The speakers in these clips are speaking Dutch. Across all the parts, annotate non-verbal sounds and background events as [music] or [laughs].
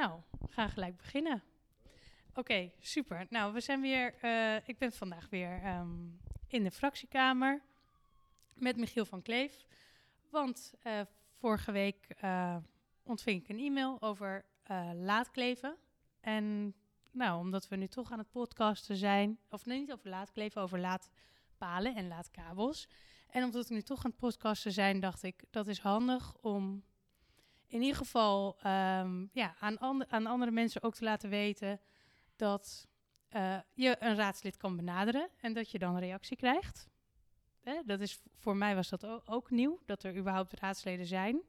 Nou, we gaan gelijk beginnen. Oké, super. Nou, we zijn weer. eh, ik ben vandaag weer ehm, in de fractiekamer met Michiel van Kleef. Want eh, vorige week eh, ontving ik een e-mail over laatkleven. En nou, omdat we nu toch aan het podcasten zijn, of nee, niet over laatkleven, over laadpalen en laadkabels. En omdat we nu toch aan het podcasten zijn, dacht ik dat is handig om in ieder geval ehm, ja, aan, aan andere mensen ook te laten weten dat eh, je een raadslid kan benaderen en dat je dan een reactie krijgt. Dat is, voor mij was dat ook, nieuw, dat er überhaupt raadsleden zijn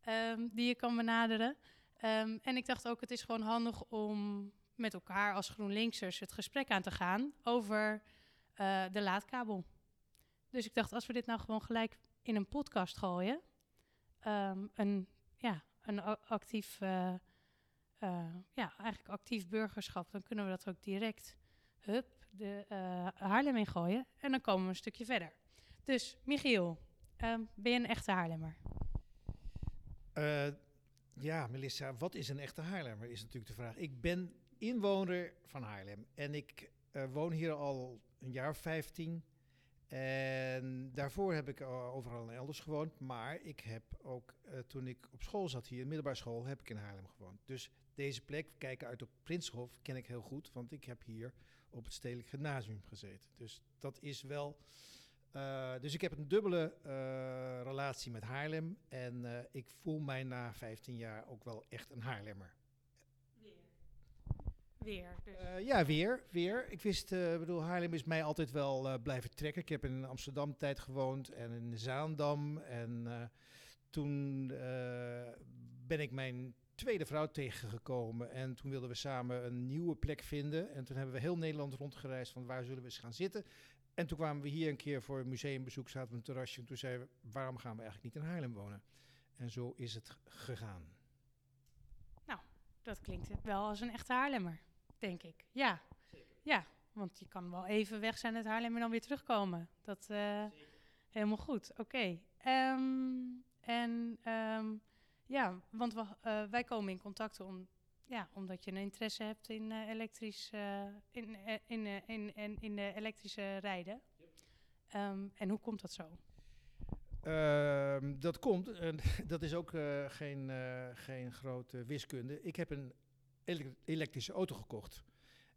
ehm, die je kan benaderen. Ehm, en ik dacht ook, het is gewoon handig om met elkaar als GroenLinksers het gesprek aan te gaan over eh, de laadkabel. Dus ik dacht, als we dit nou gewoon gelijk in een podcast gooien, een, ja, een actief, eh, eh, ja, eigenlijk actief burgerschap, dan kunnen we dat ook direct, hup, de eh, Haarlem ingooien en dan komen we een stukje verder. Dus Michiel, ehm, ben je een echte Haarlemmer? Ja, Melissa, wat is een echte Haarlemmer is natuurlijk de vraag. Ik ben inwoner van Haarlem en ik woon hier al een jaar of 15. En daarvoor heb ik eh, overal en elders gewoond. Maar ik heb ook, eh, toen ik op school zat hier, middelbare school, heb ik in Haarlem gewoond. Dus deze plek, kijken uit op Prinshof, ken ik heel goed. Want ik heb hier op het Stedelijk Gymnasium gezeten. Dus dat is wel... eh, dus ik heb een dubbele relatie met Haarlem. En ik voel mij na 15 jaar ook wel echt een Haarlemmer. Weer. Dus. Eh, ja, weer, weer. Ik wist, ik bedoel, Haarlem is mij altijd wel eh, blijven trekken. Ik heb in Amsterdam tijd gewoond en in Zaandam. En toen ben ik mijn tweede vrouw tegengekomen. En toen wilden we samen een nieuwe plek vinden. En toen hebben we heel Nederland rondgereisd van waar zullen we eens gaan zitten. En toen kwamen we hier een keer voor een museumbezoek, zaten we op een terrasje. En toen zeiden we, waarom gaan we eigenlijk niet in Haarlem wonen? En zo is het gegaan. Dat klinkt wel als een echte Haarlemmer, denk ik. Ja. Ja, want je kan wel even weg zijn uit Haarlem en dan weer terugkomen. Dat eh helemaal goed. Oké. Ehm, en ehm, ja, want we, eh, wij komen in contact om, ja, omdat je een interesse hebt in eh, elektrisch eh, in, in, eh, in, in, in de elektrische rijden. Ehm, en hoe komt dat zo? Ehm, dat komt, en [laughs] dat is ook eh, geen, eh, geen grote wiskunde. Ik heb een elektrische auto gekocht.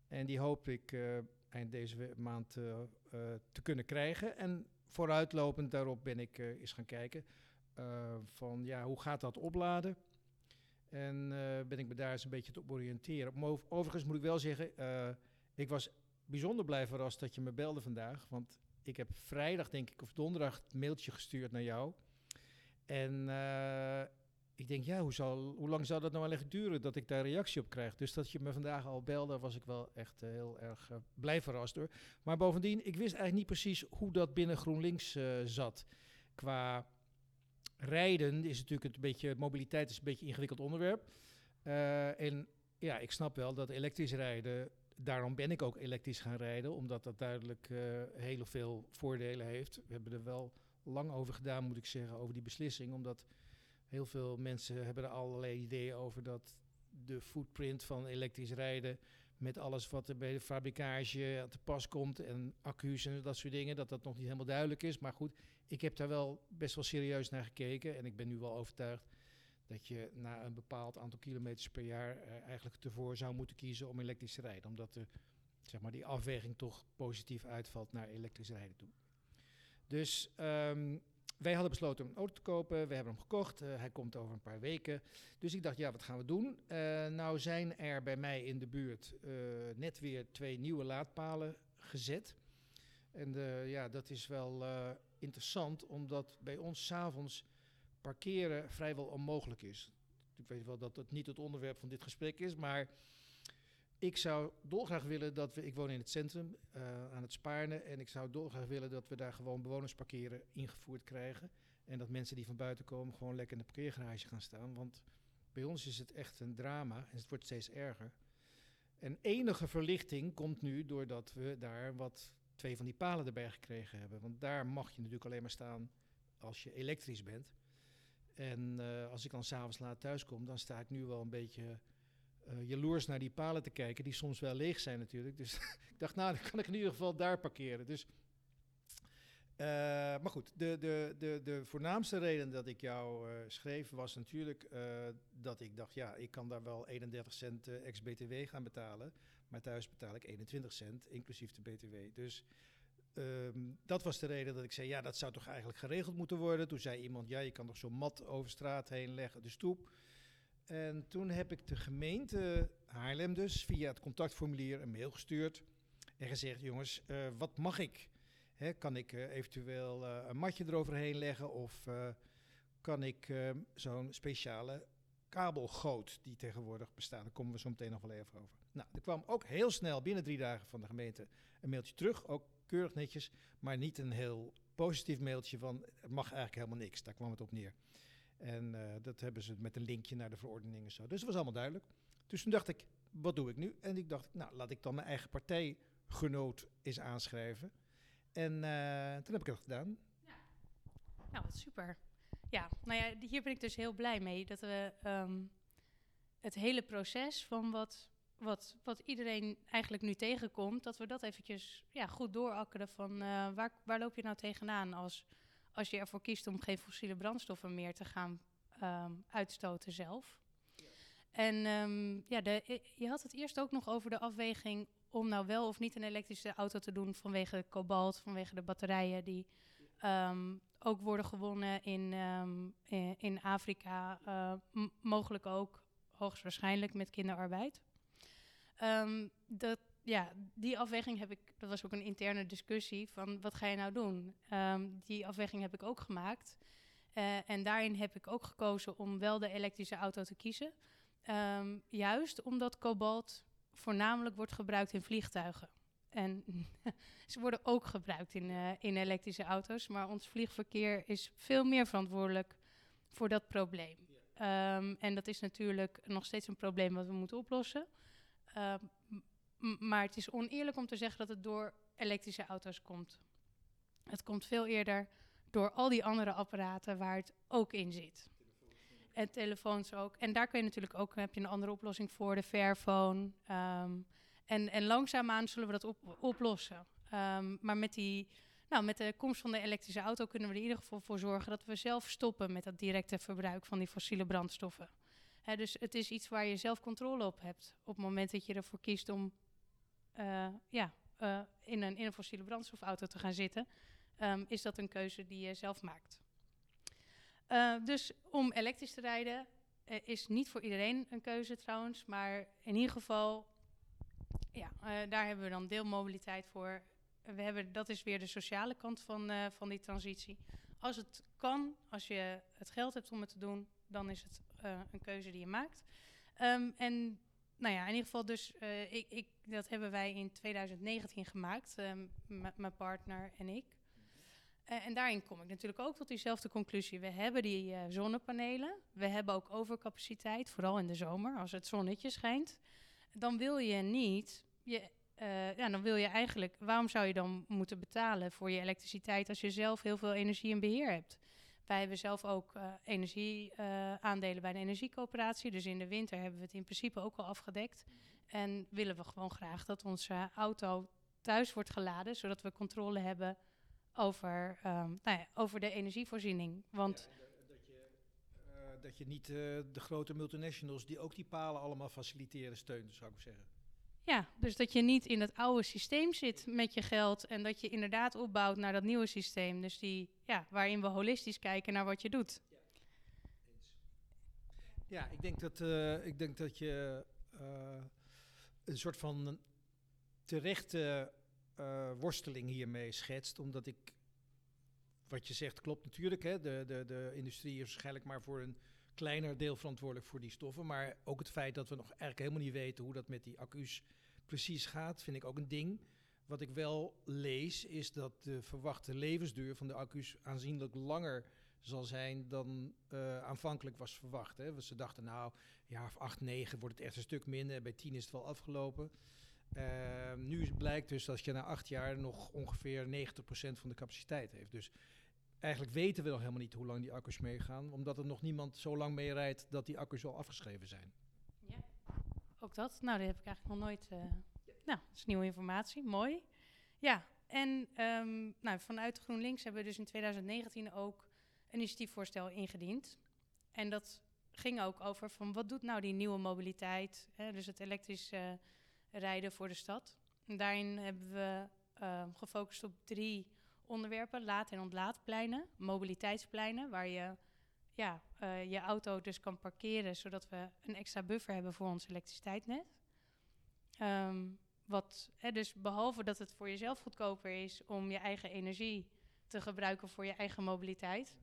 En die hoop ik eh, eind deze maand eh, eh, te kunnen krijgen. En vooruitlopend daarop ben ik eens gaan kijken van ja, hoe gaat dat opladen? En ben ik me daar eens een beetje te oriënteren. Overigens moet ik wel zeggen, ik was bijzonder blij verrast dat je me belde vandaag. Want ik heb vrijdag, denk ik, of donderdag het mailtje gestuurd naar jou. En ik denk, ja, hoe, zal, hoe lang zou dat nou echt duren dat ik daar reactie op krijg? Dus dat je me vandaag al belde, was ik wel echt eh, heel erg eh, blij verrast door. Maar bovendien, ik wist eigenlijk niet precies hoe dat binnen GroenLinks eh, zat. Qua rijden is natuurlijk een beetje, mobiliteit is een beetje een ingewikkeld onderwerp. En ja, ik snap wel dat elektrisch rijden, daarom ben ik ook elektrisch gaan rijden, omdat dat duidelijk heel veel voordelen heeft. We hebben er wel lang over gedaan, moet ik zeggen, over die beslissing, omdat heel veel mensen hebben er allerlei ideeën over dat de footprint van elektrisch rijden met alles wat er bij de fabrikage te pas komt en accu's en dat soort dingen, dat dat nog niet helemaal duidelijk is. Maar goed, ik heb daar wel best wel serieus naar gekeken en ik ben nu wel overtuigd dat je na een bepaald aantal kilometers per jaar eh, eigenlijk ervoor zou moeten kiezen om elektrisch te rijden. Omdat de, zeg maar, die afweging toch positief uitvalt naar elektrisch rijden toe. Dus ehm, wij hadden besloten om een auto te kopen. We hebben hem gekocht. Eh, hij komt over een paar weken. Dus ik dacht, ja, wat gaan we doen? Eh, nou zijn er bij mij in de buurt eh, net weer twee nieuwe laadpalen gezet. En ja, dat is wel interessant, omdat bij ons s'avonds parkeren vrijwel onmogelijk is. Ik weet wel dat dat niet het onderwerp van dit gesprek is, maar ik zou dolgraag willen dat we, ik woon in het centrum eh, aan het Spaarne, en ik zou dolgraag willen dat we daar gewoon bewonersparkeren ingevoerd krijgen. En dat mensen die van buiten komen gewoon lekker in de parkeergarage gaan staan. Want bij ons is het echt een drama en het wordt steeds erger. En enige verlichting komt nu doordat we daar wat twee van die palen erbij gekregen hebben. Want daar mag je natuurlijk alleen maar staan als je elektrisch bent. En eh, als ik dan s'avonds laat thuis kom, dan sta ik nu wel een beetje uh, jaloers naar die palen te kijken, die soms wel leeg zijn natuurlijk. Dus [laughs] ik dacht, nou, dan kan ik in ieder geval daar parkeren. Dus, uh, maar goed, de, de, de, de voornaamste reden dat ik jou uh, schreef was natuurlijk dat ik dacht, ja, ik kan daar wel 31 cent ex-BTW gaan betalen. Maar thuis betaal ik 21 cent, inclusief de BTW. Dus um, dat was de reden dat ik zei, ja, dat zou toch eigenlijk geregeld moeten worden. Toen zei iemand, ja, je kan toch zo'n mat over straat heen leggen, de stoep. En toen heb ik de gemeente Haarlem dus via het contactformulier een mail gestuurd. En gezegd, jongens, uh, wat mag ik? Hè, kan ik uh, eventueel uh, een matje eroverheen leggen? Of kan ik zo'n speciale kabelgoot die tegenwoordig bestaat? Daar komen we zo meteen nog wel even over. Nou, er kwam ook heel snel binnen drie dagen van de gemeente een mailtje terug. Ook keurig netjes, maar niet een heel positief mailtje van het mag eigenlijk helemaal niks. Daar kwam het op neer. En uh, dat hebben ze met een linkje naar de verordening en zo. Dus dat was allemaal duidelijk. Dus toen dacht ik, wat doe ik nu? En ik dacht, nou, laat ik dan mijn eigen partijgenoot eens aanschrijven. En uh, toen heb ik dat gedaan. Ja. Nou, wat super. Ja, nou ja, hier ben ik dus heel blij mee. Dat we um, het hele proces van wat, wat, wat iedereen eigenlijk nu tegenkomt... dat we dat eventjes ja, goed doorakkeren van uh, waar, waar loop je nou tegenaan als als je ervoor kiest om geen fossiele brandstoffen meer te gaan um, uitstoten zelf. En um, ja, de, je had het eerst ook nog over de afweging om nou wel of niet een elektrische auto te doen vanwege kobalt, vanwege de batterijen die um, ook worden gewonnen in, in, in, Afrika, uh, mogelijk ook hoogstwaarschijnlijk met kinderarbeid. dat, ja, die afweging heb ik, dat was ook een interne discussie van wat ga je nou doen? Um, die afweging heb ik ook gemaakt. Uh, en daarin heb ik ook gekozen om wel de elektrische auto te kiezen. Um, juist omdat kobalt voornamelijk wordt gebruikt in vliegtuigen. En [laughs] ze worden ook gebruikt in, uh, in elektrische auto's, maar ons vliegverkeer is veel meer verantwoordelijk voor dat probleem. Um, en dat is natuurlijk nog steeds een probleem wat we moeten oplossen. Uh, maar het is oneerlijk om te zeggen dat het door elektrische auto's komt. Het komt veel eerder door al die andere apparaten waar het ook in zit. En telefoons ook. En daar kun je natuurlijk ook, heb je een andere oplossing voor, de Fairphone. Um, en, en langzaamaan zullen we dat op, oplossen. Um, maar met, die, nou, met de komst van de elektrische auto kunnen we er in ieder geval voor zorgen dat we zelf stoppen met dat directe verbruik van die fossiele brandstoffen. Dus het is iets waar je zelf controle op hebt. Op het moment dat je ervoor kiest om ja, uh, in, een, in een fossiele brandstofauto te gaan zitten, um, is dat een keuze die je zelf maakt. Uh, dus om elektrisch te rijden is niet voor iedereen een keuze trouwens, maar in ieder geval, ja, daar hebben we dan deelmobiliteit voor. We hebben, dat is weer de sociale kant van, van die transitie. Als het kan, als je het geld hebt om het te doen, dan is het een keuze die je maakt. Um, en nou ja, in ieder geval dus, uh, ik, ik, dat hebben wij in 2019 gemaakt, um, mijn partner en ik. Uh, en daarin kom ik natuurlijk ook tot diezelfde conclusie. We hebben die uh, zonnepanelen, we hebben ook overcapaciteit, vooral in de zomer, als het zonnetje schijnt. Dan wil je niet, je, ja, dan wil je eigenlijk, waarom zou je dan moeten betalen voor je elektriciteit als je zelf heel veel energie in beheer hebt? Wij hebben zelf ook uh, energieaandelen uh, bij de energiecoöperatie. Dus in de winter hebben we het in principe ook al afgedekt. En willen we gewoon graag dat onze auto thuis wordt geladen, zodat we controle hebben over, um, nou ja, over de energievoorziening. Want uh, dat je niet de grote multinationals die ook die palen allemaal faciliteren steunt, zou ik zeggen. Ja, dus dat je niet in het oude systeem zit met je geld en dat je inderdaad opbouwt naar dat nieuwe systeem. Dus die, ja, waarin we holistisch kijken naar wat je doet. Ja, ja ik, denk dat, uh, ik denk dat je uh, een soort van terechte uh, worsteling hiermee schetst, omdat ik, wat je zegt klopt natuurlijk, hè, de, de, de industrie is waarschijnlijk maar voor een kleiner deel verantwoordelijk voor die stoffen. Maar ook het feit dat we nog eigenlijk helemaal niet weten hoe dat met die accu's precies gaat, vind ik ook een ding. Wat ik wel lees, is dat de verwachte levensduur van de accu's aanzienlijk langer zal zijn dan uh, aanvankelijk was verwacht. Hè. Ze dachten, nou, jaar of 8, 9 wordt het echt een stuk minder. Bij 10 is het wel afgelopen. Uh, nu blijkt dus dat je na acht jaar nog ongeveer 90% van de capaciteit heeft. Dus eigenlijk weten we nog helemaal niet hoe lang die accu's meegaan, omdat er nog niemand zo lang mee rijdt dat die accu's al afgeschreven zijn. Ja, ook dat. Nou, dat heb ik eigenlijk nog nooit. eh, nou, dat is nieuwe informatie. Mooi. Ja, en ehm, nou, vanuit GroenLinks hebben we dus in 2019 ook een initiatiefvoorstel ingediend. En dat ging ook over van wat doet nou die nieuwe mobiliteit, hè, dus het elektrisch rijden voor de stad. En daarin hebben we ehm, gefocust op drie onderwerpen: laad- en ontlaadpleinen, mobiliteitspleinen, waar je ja, eh, je auto dus kan parkeren, zodat we een extra buffer hebben voor ons elektriciteitsnet. Ehm, wat, hè, dus behalve dat het voor jezelf goedkoper is om je eigen energie te gebruiken voor je eigen mobiliteit,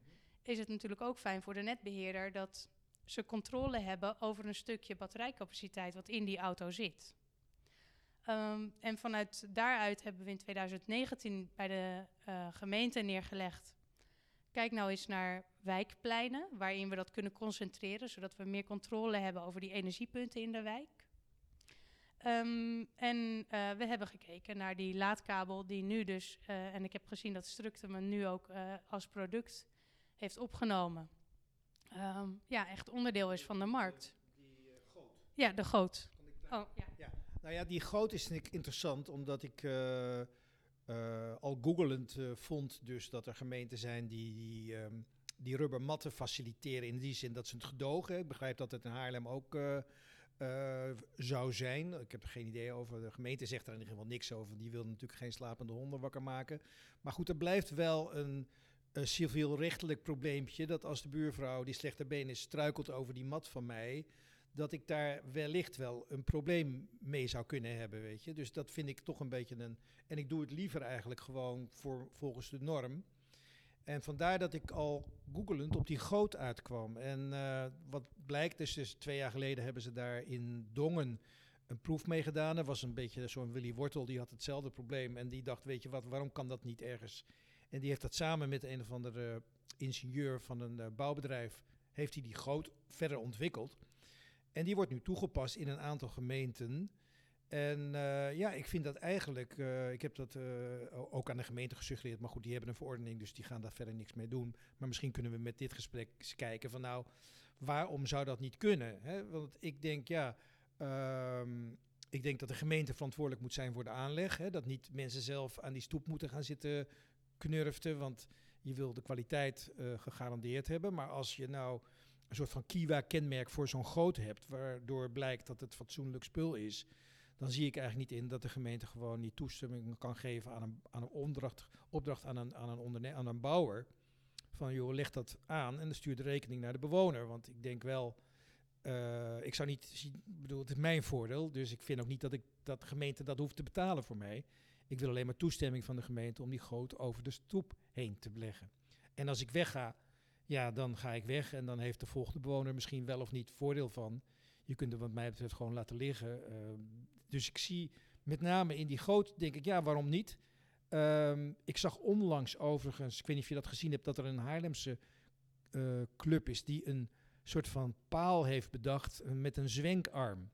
is het natuurlijk ook fijn voor de netbeheerder dat ze controle hebben over een stukje batterijcapaciteit wat in die auto zit. Ehm, en vanuit daaruit hebben we in 2019 bij de eh, gemeente neergelegd. Kijk nou eens naar wijkpleinen, waarin we dat kunnen concentreren, zodat we meer controle hebben over die energiepunten in de wijk. Ehm, en eh, we hebben gekeken naar die laadkabel die nu dus, eh, en ik heb gezien dat Structum hem nu ook als product heeft opgenomen. Ehm, ja, echt onderdeel is van de markt. Die goot. Ja, de goot. Oh, ja. Nou ja, die goot is interessant, omdat ik eh, eh, al googelend eh, vond dus dat er gemeenten zijn die die, ehm, die rubbermatten faciliteren. In die zin dat ze het gedogen. Ik begrijp dat het in Haarlem ook zou zijn. Ik heb er geen idee over. De gemeente zegt er in ieder geval niks over. Die wil natuurlijk geen slapende honden wakker maken. Maar goed, er blijft wel een, een civielrechtelijk probleempje. Dat als de buurvrouw die slechte been is struikelt over die mat van mij dat ik daar wellicht wel een probleem mee zou kunnen hebben, weet je. Dus dat vind ik toch een beetje een... En ik doe het liever eigenlijk gewoon voor, volgens de norm. En vandaar dat ik al googelend op die goot uitkwam. En eh, wat blijkt, dus, dus twee jaar geleden hebben ze daar in Dongen een proef mee gedaan. Er was een beetje zo'n Willy Wortel, die had hetzelfde probleem. En die dacht, weet je wat, waarom kan dat niet ergens? En die heeft dat samen met een of andere ingenieur van een eh, bouwbedrijf... heeft hij die goot verder ontwikkeld. En die wordt nu toegepast in een aantal gemeenten. En eh, ja, ik vind dat eigenlijk, eh, ik heb dat eh, ook aan de gemeente gesuggereerd, maar goed, die hebben een verordening, dus die gaan daar verder niks mee doen. Maar misschien kunnen we met dit gesprek eens kijken van nou, waarom zou dat niet kunnen? Hè? Want ik denk, ja, ehm, ik denk dat de gemeente verantwoordelijk moet zijn voor de aanleg. Hè? Dat niet mensen zelf aan die stoep moeten gaan zitten knurften, want je wil de kwaliteit gegarandeerd hebben. Maar als je nou een soort van Kiwa-kenmerk voor zo'n goot hebt, waardoor blijkt dat het fatsoenlijk spul is, dan zie ik eigenlijk niet in dat de gemeente gewoon niet toestemming kan geven aan een, aan een opdracht, opdracht aan, een, aan, een aan een bouwer. Van joh, leg dat aan en dan stuur de rekening naar de bewoner. Want ik denk wel, eh, ik zou niet zien, bedoel, het is mijn voordeel, dus ik vind ook niet dat, ik, dat de gemeente dat hoeft te betalen voor mij. Ik wil alleen maar toestemming van de gemeente om die goot over de stoep heen te leggen. En als ik wegga, ja, dan ga ik weg en dan heeft de volgende bewoner misschien wel of niet voordeel van. Je kunt er wat mij betreft gewoon laten liggen. Ehm, dus ik zie met name in die goot, denk ik, ja, waarom niet? Ehm, ik zag onlangs overigens, ik weet niet of je dat gezien hebt, dat er een Haarlemse eh, club is die een soort van paal heeft bedacht eh, met een zwenkarm.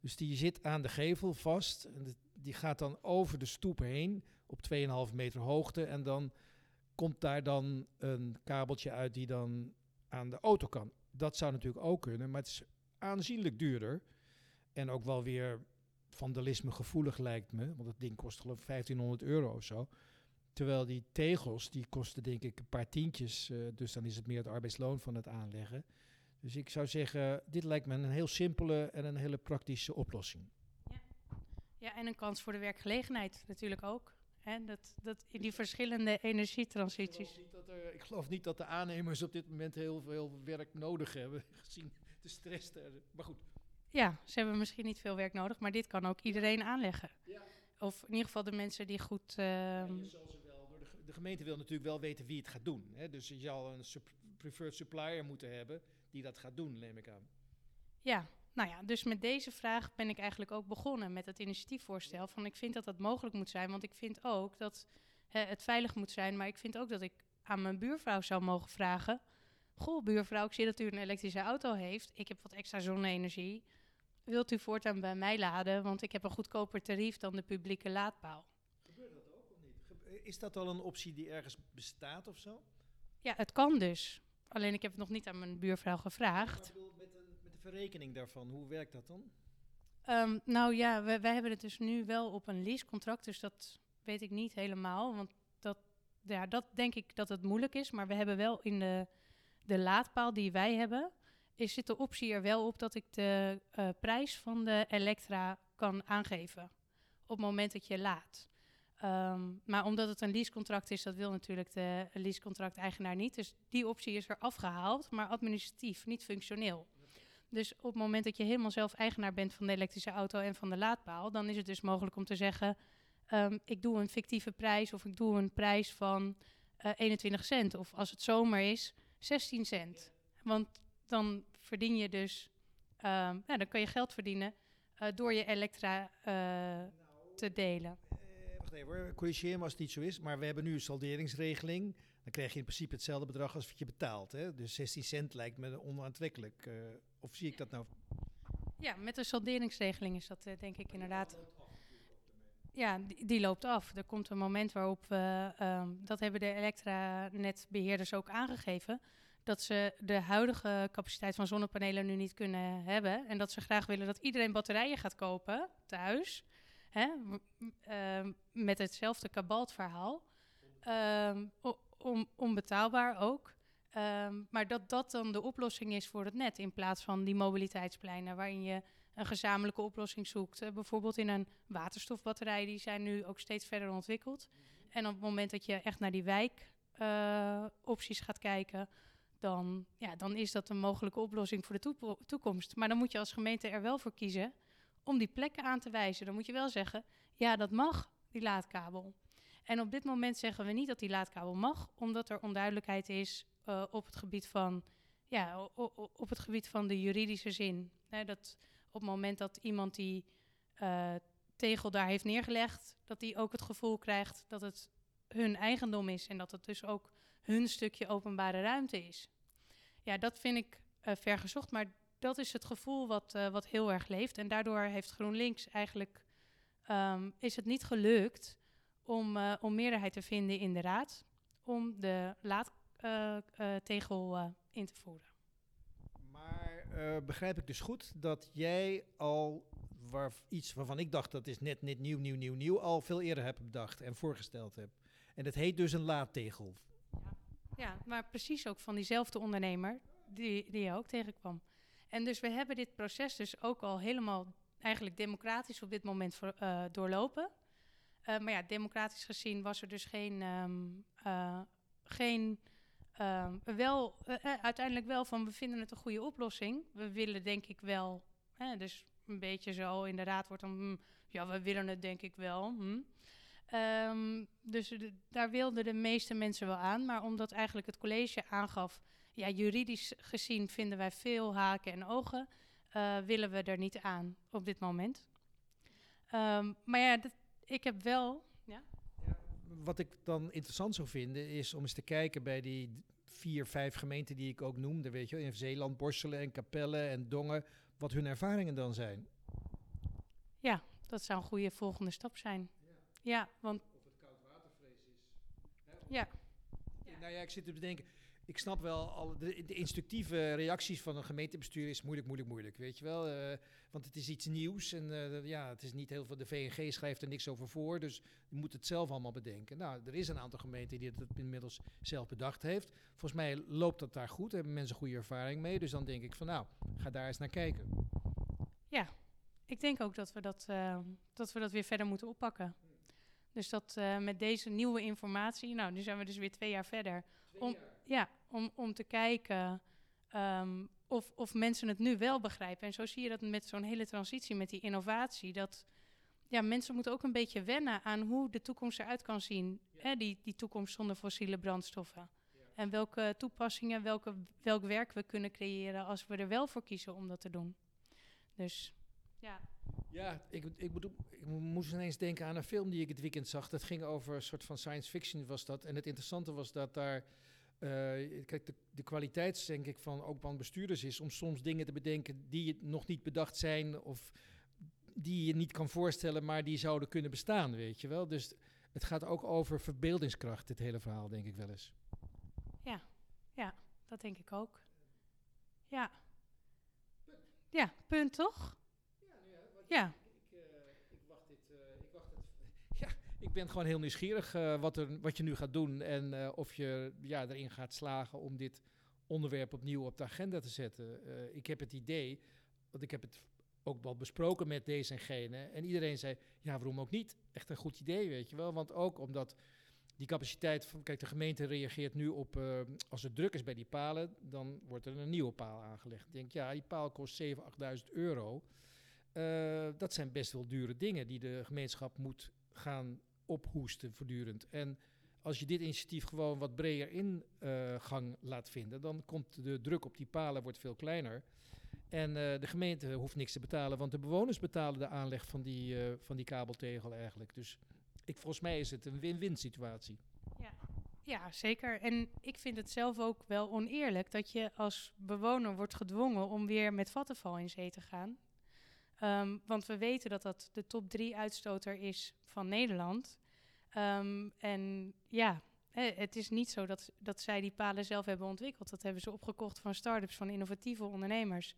Dus die zit aan de gevel vast en die gaat dan over de stoep heen op 2,5 meter hoogte en dan komt daar dan een kabeltje uit die dan aan de auto kan. Dat zou natuurlijk ook kunnen, maar het is aanzienlijk duurder. En ook wel weer vandalisme gevoelig lijkt me. Want het ding kost geloof ik 1500 euro of zo. Terwijl die tegels, die kosten denk ik een paar tientjes. eh, dus dan is het meer het arbeidsloon van het aanleggen. Dus ik zou zeggen, dit lijkt me een heel simpele en een hele praktische oplossing. ja, en een kans voor de werkgelegenheid natuurlijk ook. Dat, dat in die verschillende energietransities. Ik geloof, niet dat er, ik geloof niet dat de aannemers op dit moment heel veel werk nodig hebben, [laughs] gezien de stress. daar. Maar goed, Ja, ze hebben misschien niet veel werk nodig, maar dit kan ook iedereen aanleggen. Ja. Of in ieder geval de mensen die goed. Ja, ehm, wel door de, ge- de gemeente wil natuurlijk wel weten wie het gaat doen. Hè? Dus je zal een sup- preferred supplier moeten hebben die dat gaat doen, neem ik aan. Ja, nou ja, dus met deze vraag ben ik eigenlijk ook begonnen met het initiatiefvoorstel. Van ik vind dat dat mogelijk moet zijn, want ik vind ook dat hè, het veilig moet zijn. Maar ik vind ook dat ik aan mijn buurvrouw zou mogen vragen. Goh, buurvrouw, ik zie dat u een elektrische auto heeft. Ik heb wat extra zonne-energie. Wilt u voortaan bij mij laden? Want ik heb een goedkoper tarief dan de publieke laadpaal. Gebeurt dat ook of niet? Ge- Is dat al een optie die ergens bestaat of zo? Ja, het kan dus. Alleen ik heb het nog niet aan mijn buurvrouw gevraagd. bedoel, met, een, met de verrekening daarvan, hoe werkt dat dan? Ehm, nou ja, wij, hebben het dus nu wel op een leasecontract, dus dat weet ik niet helemaal. Want dat, ja, dat denk ik dat het moeilijk is. Maar we hebben wel in de, de laadpaal die wij hebben, is, zit de optie er wel op dat ik de eh, prijs van de Elektra kan aangeven. Op het moment dat je laat. Ehm, maar omdat het een leasecontract is, dat wil natuurlijk de leasecontract-eigenaar niet. Dus die optie is er afgehaald, maar administratief, niet functioneel. Dus op het moment dat je helemaal zelf eigenaar bent van de elektrische auto en van de laadpaal, dan is het dus mogelijk om te zeggen: ehm, ik doe een fictieve prijs of ik doe een prijs van eh 21 cent. Of als het zomer is, 16 cent. Want dan verdien je dus, ehm, dan kan je geld verdienen eh, door je elektra eh, te delen. Eh, wacht even hoor, corrigeer me als het niet zo is. Maar we hebben nu een salderingsregeling. Dan krijg je in principe hetzelfde bedrag als wat je betaalt. Hè? Dus 16 cent lijkt me onaantrekkelijk. eh, of zie ik dat nou? Ja, met de salderingsregeling is dat eh, denk ik inderdaad. Ja, die, die loopt af. Er komt een moment waarop we, ehm, dat hebben de elektranetbeheerders ook aangegeven, dat ze de huidige capaciteit van zonnepanelen nu niet kunnen hebben. En dat ze graag willen dat iedereen batterijen gaat kopen thuis. Hè? ehm, met hetzelfde kabaltverhaal. Ehm, o- on- onbetaalbaar ook. Ehm, maar dat dat dan de oplossing is voor het net, in plaats van die mobiliteitspleinen waarin je een gezamenlijke oplossing zoekt. Eh, bijvoorbeeld in een waterstofbatterij, die zijn nu ook steeds verder ontwikkeld. En op het moment dat je echt naar die wijkopties gaat kijken, dan, ja, dan is dat een mogelijke oplossing voor de toekomst. Maar dan moet je als gemeente er wel voor kiezen om die plekken aan te wijzen. Dan moet je wel zeggen, ja, dat mag, die laadkabel. En op dit moment zeggen we niet dat die laadkabel mag, omdat er onduidelijkheid is eh, op het gebied van, ja, op het gebied van de juridische zin. Hè, dat op het moment dat iemand die eh, tegel daar heeft neergelegd, dat die ook het gevoel krijgt dat het hun eigendom is en dat het dus ook hun stukje openbare ruimte is. Ja, dat vind ik eh vergezocht, maar dat is het gevoel wat, wat heel erg leeft. En daardoor heeft GroenLinks eigenlijk, ehm, is het niet gelukt om, om meerderheid te vinden in de raad om de laadtegel eh, in te voeren. Maar eh, begrijp ik dus goed dat jij al waar, iets waarvan ik dacht dat is net, net nieuw, nieuw, nieuw, nieuw, al veel eerder hebt bedacht en voorgesteld hebt. En dat heet dus een laadtegel. Ja, maar precies ook van diezelfde ondernemer die, die je ook tegenkwam. En dus we hebben dit proces dus ook al helemaal eigenlijk democratisch op dit moment voor, eh, doorlopen. Eh, maar ja, democratisch gezien was er dus geen, ehm, eh, geen ehm, wel, eh, eh, uiteindelijk wel van we vinden het een goede oplossing. We willen denk ik wel, dus een beetje zo in de raad wordt dan, hm, ja, we willen het denk ik wel. hm. Ehm, dus daar wilden de meeste mensen wel aan. Maar omdat eigenlijk het college aangaf... ja, juridisch gezien vinden wij veel haken en ogen... eh, willen we er niet aan op dit moment. Ehm, maar ja, ik heb wel... Ja? Wat ik dan interessant zou vinden is om eens te kijken bij die vier, vijf gemeenten die ik ook noemde, weet je, in Zeeland, Borselen en Capelle en Dongen, wat hun ervaringen dan zijn. ja, dat zou een goede volgende stap zijn. Ja, want ja, Nou ja, ik zit te bedenken. Ik snap wel, al de, de instructieve reacties van een gemeentebestuur is moeilijk, moeilijk, moeilijk. Weet je wel? Eh, want het is iets nieuws en eh, ja, het is niet heel veel. De VNG schrijft er niks over voor, dus je moet het zelf allemaal bedenken. Nou, er is een aantal gemeenten die het inmiddels zelf bedacht heeft. Volgens mij loopt dat daar goed, hebben mensen goede ervaring mee. Dus dan denk ik van, nou, ga daar eens naar kijken. ik denk ook dat we dat, eh, dat, we dat weer verder moeten oppakken. Dus dat met deze nieuwe informatie... Nou, nu zijn we dus weer twee jaar verder. Om, ja, om, om te kijken ehm, of, of mensen het nu wel begrijpen. En zo zie je dat met zo'n hele transitie, met die innovatie. Dat ja, mensen moeten ook een beetje wennen aan hoe de toekomst eruit kan zien. Hè, die, die toekomst zonder fossiele brandstoffen. En welke toepassingen, welke, welk werk we kunnen creëren als we er wel voor kiezen om dat te doen. Dus ja, Ja, ik, ik, bedoel, ik moest ineens denken aan een film die ik het weekend zag. Dat ging over een soort van science fiction was dat. En het interessante was dat daar... eh, kijk, de, de kwaliteit, denk ik, van ook van bestuurders is... om soms dingen te bedenken die nog niet bedacht zijn... of die je niet kan voorstellen, maar die zouden kunnen bestaan, weet je wel. Dus het gaat ook over verbeeldingskracht, dit hele verhaal, denk ik wel eens. dat denk ik ook. Ja. Ja, punt toch? Ja, Ik, eh, ik wacht dit. eh, ik, wacht het, ja, ik ben gewoon heel nieuwsgierig eh, wat, er, wat je nu gaat doen. En eh, of je ja, erin gaat slagen om dit onderwerp opnieuw op de agenda te zetten. Eh, ik heb het idee, want ik heb het ook wel besproken met deze en gene. En iedereen zei, ja, waarom ook niet? Echt een goed idee, weet je wel. Want ook omdat die capaciteit van, kijk, de gemeente reageert nu op, als het druk is bij die palen, dan wordt er een nieuwe paal aangelegd. Ik denk, ja, die paal kost 7.000, 8.000 euro. Dat zijn best wel dure dingen die de gemeenschap moet gaan ophoesten voortdurend. En als je dit initiatief gewoon wat breder in eh, laat vinden, dan komt de druk op die palen wordt veel kleiner. En eh, de gemeente hoeft niks te betalen, want de bewoners betalen de aanleg van die, eh, van die kabeltegel eigenlijk. Dus ik, volgens mij is het een win-win situatie. ja, zeker. En ik vind het zelf ook wel oneerlijk dat je als bewoner wordt gedwongen om weer met vattenval in zee te gaan. Ehm, want we weten dat dat de top drie uitstoter is van Nederland. Ehm, en ja, het is niet zo dat, dat zij die palen zelf hebben ontwikkeld. Dat hebben ze opgekocht van start-ups, van innovatieve ondernemers.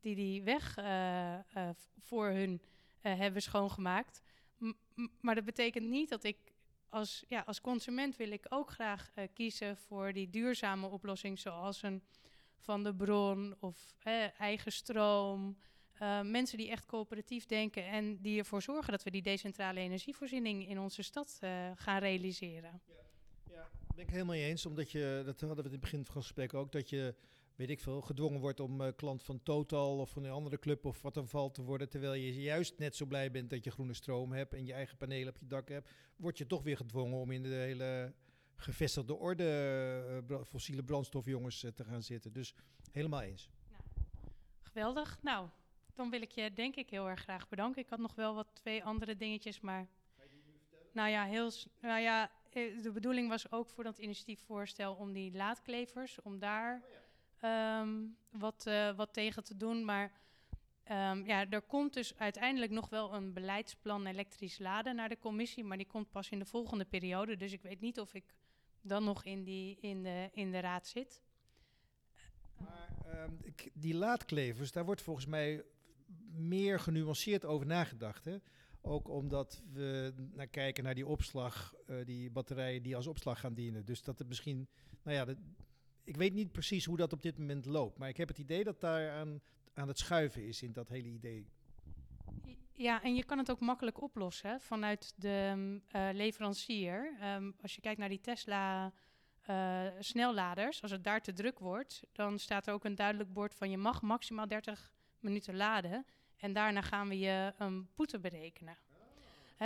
Die die weg eh, eh, voor hun eh, hebben schoongemaakt. Maar dat betekent niet dat ik als, ja, als consument wil ik ook graag kiezen voor die duurzame oplossing, zoals een van de bron of eigen stroom. Eh, mensen die echt coöperatief denken en die ervoor zorgen dat we die decentrale energievoorziening in onze stad eh, gaan realiseren. Ja, ben ik helemaal mee eens. Omdat je, dat hadden we in het begin van het gesprek ook, dat je, weet ik veel, gedwongen wordt om eh, klant van Total of van een andere club of wat dan valt te worden. Terwijl je juist net zo blij bent dat je groene stroom hebt en je eigen panelen op je dak hebt. Word je toch weer gedwongen om in de hele gevestigde orde fossiele brandstofjongens te gaan zitten. Dus helemaal eens. Geweldig. Nou, dan wil ik je denk ik heel erg graag bedanken. Ik had nog wel wat twee andere dingetjes, maar... Nou ja, heel, nou ja, eh, de bedoeling was ook voor dat initiatiefvoorstel om die laadklevers, om daar ehm, wat, eh, wat tegen te doen. Maar ehm, ja, er komt dus uiteindelijk nog wel een beleidsplan elektrisch laden naar de commissie, maar die komt pas in de volgende periode. Dus ik weet niet of ik dan nog in, die, in, de, in de raad zit. Maar ehm, die laadklevers, daar wordt volgens mij meer genuanceerd over nagedacht. Hè? Ook omdat we naar kijken naar die opslag, eh, die batterijen die als opslag gaan dienen. Dus dat het misschien, nou ja, ik weet niet precies hoe dat op dit moment loopt. Maar ik heb het idee dat daar aan, aan het schuiven is in dat hele idee. Ja, en je kan het ook makkelijk oplossen vanuit de mm, eh, leverancier. Ehm, als je kijkt naar die Tesla eh, snelladers, als het daar te druk wordt, dan staat er ook een duidelijk bord van je mag maximaal 30 minuten laden. En daarna gaan we je een boete berekenen.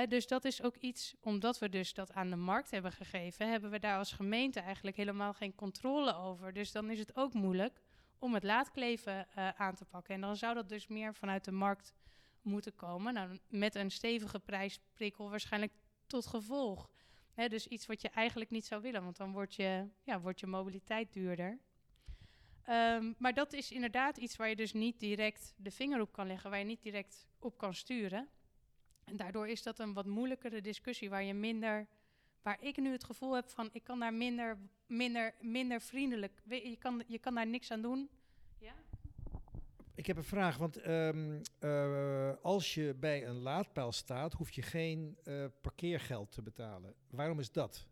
Dus dat is ook iets, omdat we dus dat aan de markt hebben gegeven, hebben we daar als gemeente eigenlijk helemaal geen controle over. Dus dan is het ook moeilijk om het laadkleven eh, aan te pakken. En dan zou dat dus meer vanuit de markt moeten komen. Nou, met een stevige prijsprikkel waarschijnlijk tot gevolg. Dus iets wat je eigenlijk niet zou willen, want dan wordt je, ja, wordt je mobiliteit duurder. Ehm, maar dat is inderdaad iets waar je dus niet direct de vinger op kan leggen, waar je niet direct op kan sturen. En daardoor is dat een wat moeilijkere discussie waar je minder, waar ik nu het gevoel heb van ik kan daar minder, minder, minder vriendelijk, je kan, je kan daar niks aan doen. Ja? Ik heb een vraag, want ehm, eh, als je bij een laadpaal staat, hoef je geen eh, parkeergeld te betalen. Waarom is dat?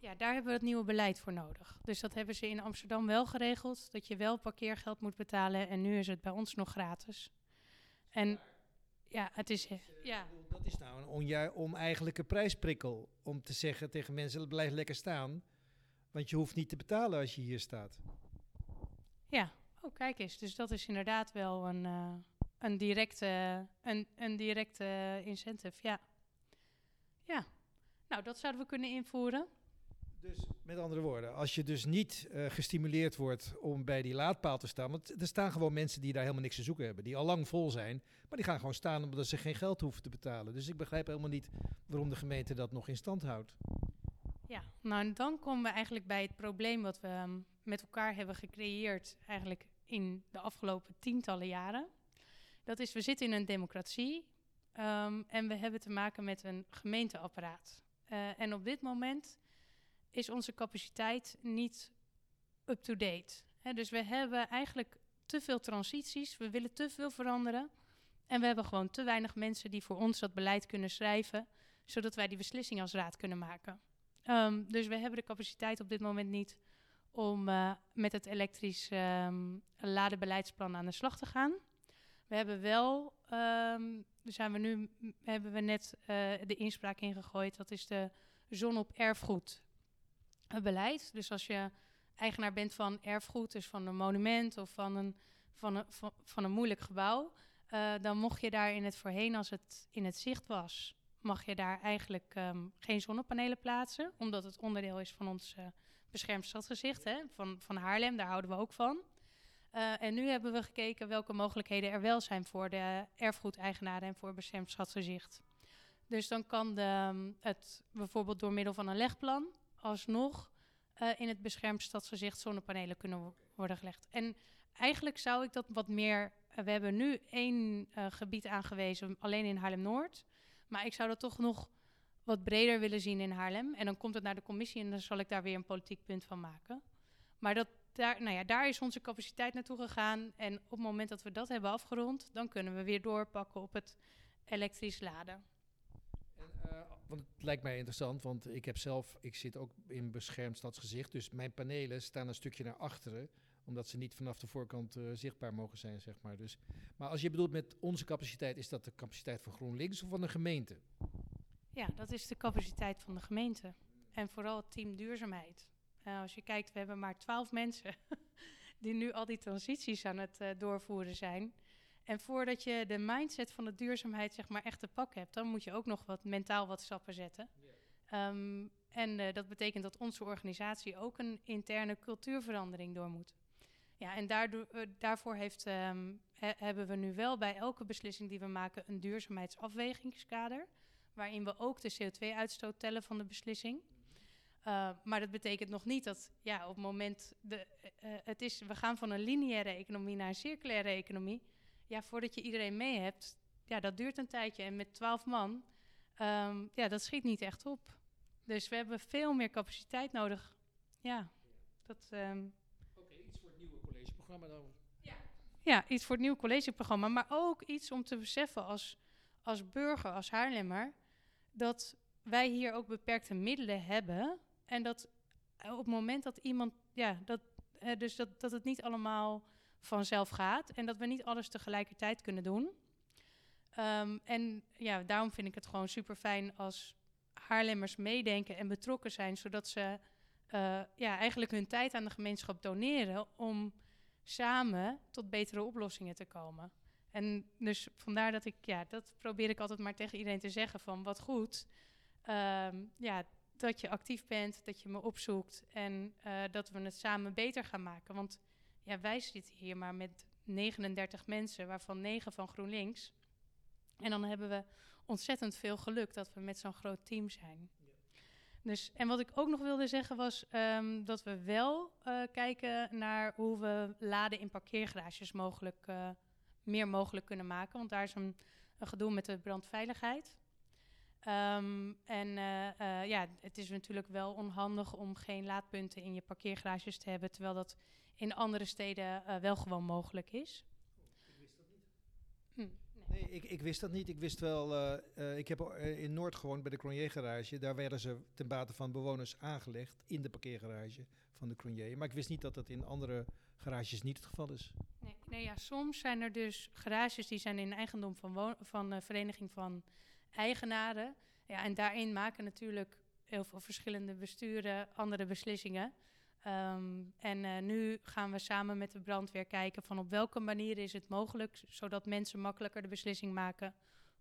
Ja, daar hebben we het nieuwe beleid voor nodig. Dus dat hebben ze in Amsterdam wel geregeld, dat je wel parkeergeld moet betalen en nu is het bij ons nog gratis. En ja, het is... eh, Ja, Dat is nou een oneigenlijke prijsprikkel om te zeggen tegen mensen, blijf lekker staan. Want je hoeft niet te betalen als je hier staat. ja. Oh, kijk eens. Dus dat is inderdaad wel een, eh, een directe, een, een directe incentive, ja. Ja. Nou, dat zouden we kunnen invoeren. Dus met andere woorden, als je dus niet eh, gestimuleerd wordt om bij die laadpaal te staan. Want er staan gewoon mensen die daar helemaal niks te zoeken hebben. Die al lang vol zijn. Maar die gaan gewoon staan omdat ze geen geld hoeven te betalen. Dus ik begrijp helemaal niet waarom de gemeente dat nog in stand houdt. Ja, nou dan komen we eigenlijk bij het probleem wat we ehm, met elkaar hebben gecreëerd eigenlijk in de afgelopen tientallen jaren. Dat is, we zitten in een democratie ehm, en we hebben te maken met een gemeenteapparaat. Eh, en op dit moment is onze capaciteit niet up-to-date. Dus we hebben eigenlijk te veel transities, we willen te veel veranderen. En we hebben gewoon te weinig mensen die voor ons dat beleid kunnen schrijven, zodat wij die beslissing als raad kunnen maken. Ehm, dus we hebben de capaciteit op dit moment niet om uh, met het elektrisch um, ladenbeleidsplan aan de slag te gaan. We hebben wel, um, zijn we nu, hebben we net uh, de inspraak ingegooid, dat is de zon op erfgoed beleid. Dus als je eigenaar bent van erfgoed, dus van een monument of van een, van een, van, een moeilijk gebouw, uh, dan mocht je daar in het voorheen, als het in het zicht was, mag je daar eigenlijk um, geen zonnepanelen plaatsen, omdat het onderdeel is van ons uh, beschermd stadsgezicht hè, van, van Haarlem, daar houden we ook van. Uh, en nu hebben we gekeken welke mogelijkheden er wel zijn voor de erfgoedeigenaren en voor beschermd stadsgezicht. Dus dan kan de, het bijvoorbeeld door middel van een legplan alsnog uh, in het beschermd stadsgezicht zonnepanelen kunnen worden gelegd. En eigenlijk zou ik dat wat meer. Uh, we hebben nu één uh, gebied aangewezen, alleen in Haarlem-Noord. Maar ik zou dat toch nog wat breder willen zien in Haarlem. En dan komt het naar de commissie en dan zal ik daar weer een politiek punt van maken. Maar dat, daar, nou ja, daar is onze capaciteit naartoe gegaan. En op het moment dat we dat hebben afgerond, dan kunnen we weer doorpakken op het elektrisch laden. Want het lijkt mij interessant, want ik heb zelf, ik zit ook in beschermd stadsgezicht, dus mijn panelen staan een stukje naar achteren, omdat ze niet vanaf de voorkant uh, zichtbaar mogen zijn, zeg maar. Dus, maar als je bedoelt met onze capaciteit, is dat de capaciteit van GroenLinks of van de gemeente? Ja, dat is de capaciteit van de gemeente. En vooral het team duurzaamheid. Uh, als je kijkt, we hebben maar twaalf [laughs] mensen die nu al die transities aan het uh, doorvoeren zijn. En voordat je de mindset van de duurzaamheid zeg maar echt te pak hebt, dan moet je ook nog wat mentaal wat stappen zetten. Yeah. Um, en uh, dat betekent dat onze organisatie ook een interne cultuurverandering door moet. Ja, en daardoor, uh, daarvoor heeft, um, he, hebben we nu wel bij elke beslissing die we maken een duurzaamheidsafwegingskader, waarin we ook de CO2-uitstoot tellen van de beslissing. Uh, maar dat betekent nog niet dat, ja, op het moment, de, het is, we gaan van een lineaire economie naar een circulaire economie ja, voordat je iedereen mee hebt, ja, dat duurt een tijdje. En met twaalf man, um, ja, dat schiet niet echt op. Dus we hebben veel meer capaciteit nodig. Ja, dat... Um, Oké, okay, iets voor het nieuwe collegeprogramma dan. Ja. ja, iets voor het nieuwe collegeprogramma. Maar ook iets om te beseffen als, als burger, als Haarlemmer... dat wij hier ook beperkte middelen hebben. En dat op het moment dat iemand... Ja, dat, uh, dus dat, dat het niet allemaal vanzelf gaat en dat we niet alles tegelijkertijd kunnen doen. Um, en ja, daarom vind ik het gewoon super fijn als Haarlemmers meedenken en betrokken zijn, zodat ze uh, ja, eigenlijk hun tijd aan de gemeenschap doneren om samen tot betere oplossingen te komen. En dus vandaar dat ik, ja, dat probeer ik altijd maar tegen iedereen te zeggen van wat goed. Um, ja, dat je actief bent, dat je me opzoekt en uh, dat we het samen beter gaan maken. Want ja, wij zitten hier maar met 39 mensen, waarvan 9 van GroenLinks. En dan hebben we ontzettend veel geluk dat we met zo'n groot team zijn. Dus, en wat ik ook nog wilde zeggen was um, dat we wel uh, kijken naar hoe we laden in parkeergarages mogelijk, uh, meer mogelijk kunnen maken. Want daar is een gedoe met de brandveiligheid. Um, en uh, ja, het is natuurlijk wel onhandig om geen laadpunten in je parkeergarages te hebben, terwijl dat in andere steden uh, wel gewoon mogelijk is. Ik wist dat niet. Hm, nee, nee ik, ik, wist dat niet. Ik wist wel, uh, uh, ik heb in Noord gewoond bij de Cronier garage. Daar werden ze ten bate van bewoners aangelegd in de parkeergarage van de Cronier. Maar ik wist niet dat dat in andere garages niet het geval is. Nee, nee ja, soms zijn er dus garages die zijn in eigendom van, van uh, vereniging van eigenaren. Ja, en daarin maken natuurlijk heel veel verschillende besturen andere beslissingen. Um, en uh, nu gaan we samen met de brandweer kijken van op welke manier is het mogelijk, zodat mensen makkelijker de beslissing maken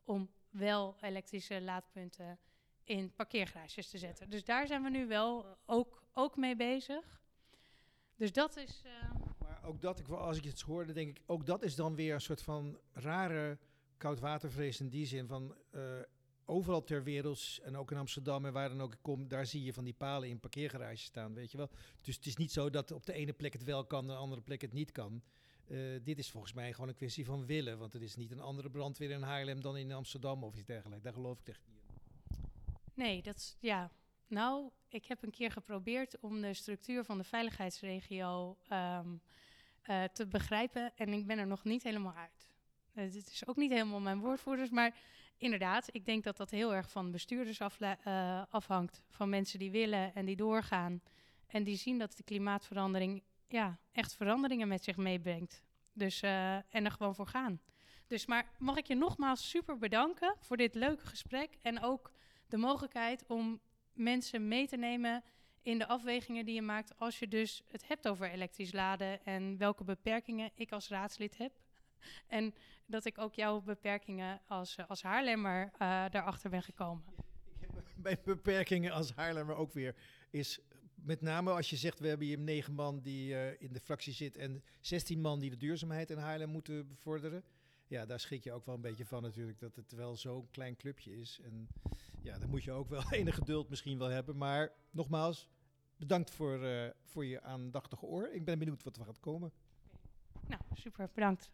om wel elektrische laadpunten in parkeergarages te zetten. Dus daar zijn we nu wel ook, ook mee bezig. Dus dat is. Uh maar ook dat, ik, als ik het hoorde, denk ik, ook dat is dan weer een soort van rare koudwatervrees in die zin van. Uh, overal ter wereld en ook in Amsterdam en waar dan ook ik kom, daar zie je van die palen in parkeergarages staan, weet je wel. Dus het is niet zo dat op de ene plek het wel kan, en de andere plek het niet kan. Uh, dit is volgens mij gewoon een kwestie van willen, want het is niet een andere brandweer in Haarlem dan in Amsterdam of iets dergelijks. Daar geloof ik echt niet in. Nee, dat is, ja. Nou, ik heb een keer geprobeerd om de structuur van de veiligheidsregio um, uh, te begrijpen en ik ben er nog niet helemaal uit. Het is ook niet helemaal mijn woordvoerders, maar inderdaad, ik denk dat dat heel erg van bestuurders uh, afhangt. Van mensen die willen en die doorgaan. En die zien dat de klimaatverandering ja, echt veranderingen met zich meebrengt. Dus, uh, en er gewoon voor gaan. Dus maar mag ik je nogmaals super bedanken voor dit leuke gesprek. En ook de mogelijkheid om mensen mee te nemen in de afwegingen die je maakt als je dus het hebt over elektrisch laden en welke beperkingen ik als raadslid heb. [laughs] En dat ik ook jouw beperkingen als, als Haarlemmer uh, daarachter ben gekomen. [laughs] Mijn beperkingen als Haarlemmer ook weer is met name als je zegt, we hebben hier negen man die uh, in de fractie zit en 16 man die de duurzaamheid in Haarlem moeten bevorderen. Ja, daar schrik je ook wel een beetje van natuurlijk, dat het wel zo'n klein clubje is. En ja, dan moet je ook wel [laughs] enig geduld misschien wel hebben. Maar nogmaals, bedankt voor, uh, voor je aandachtige oor. Ik ben benieuwd wat er gaat komen. Nou, super, bedankt.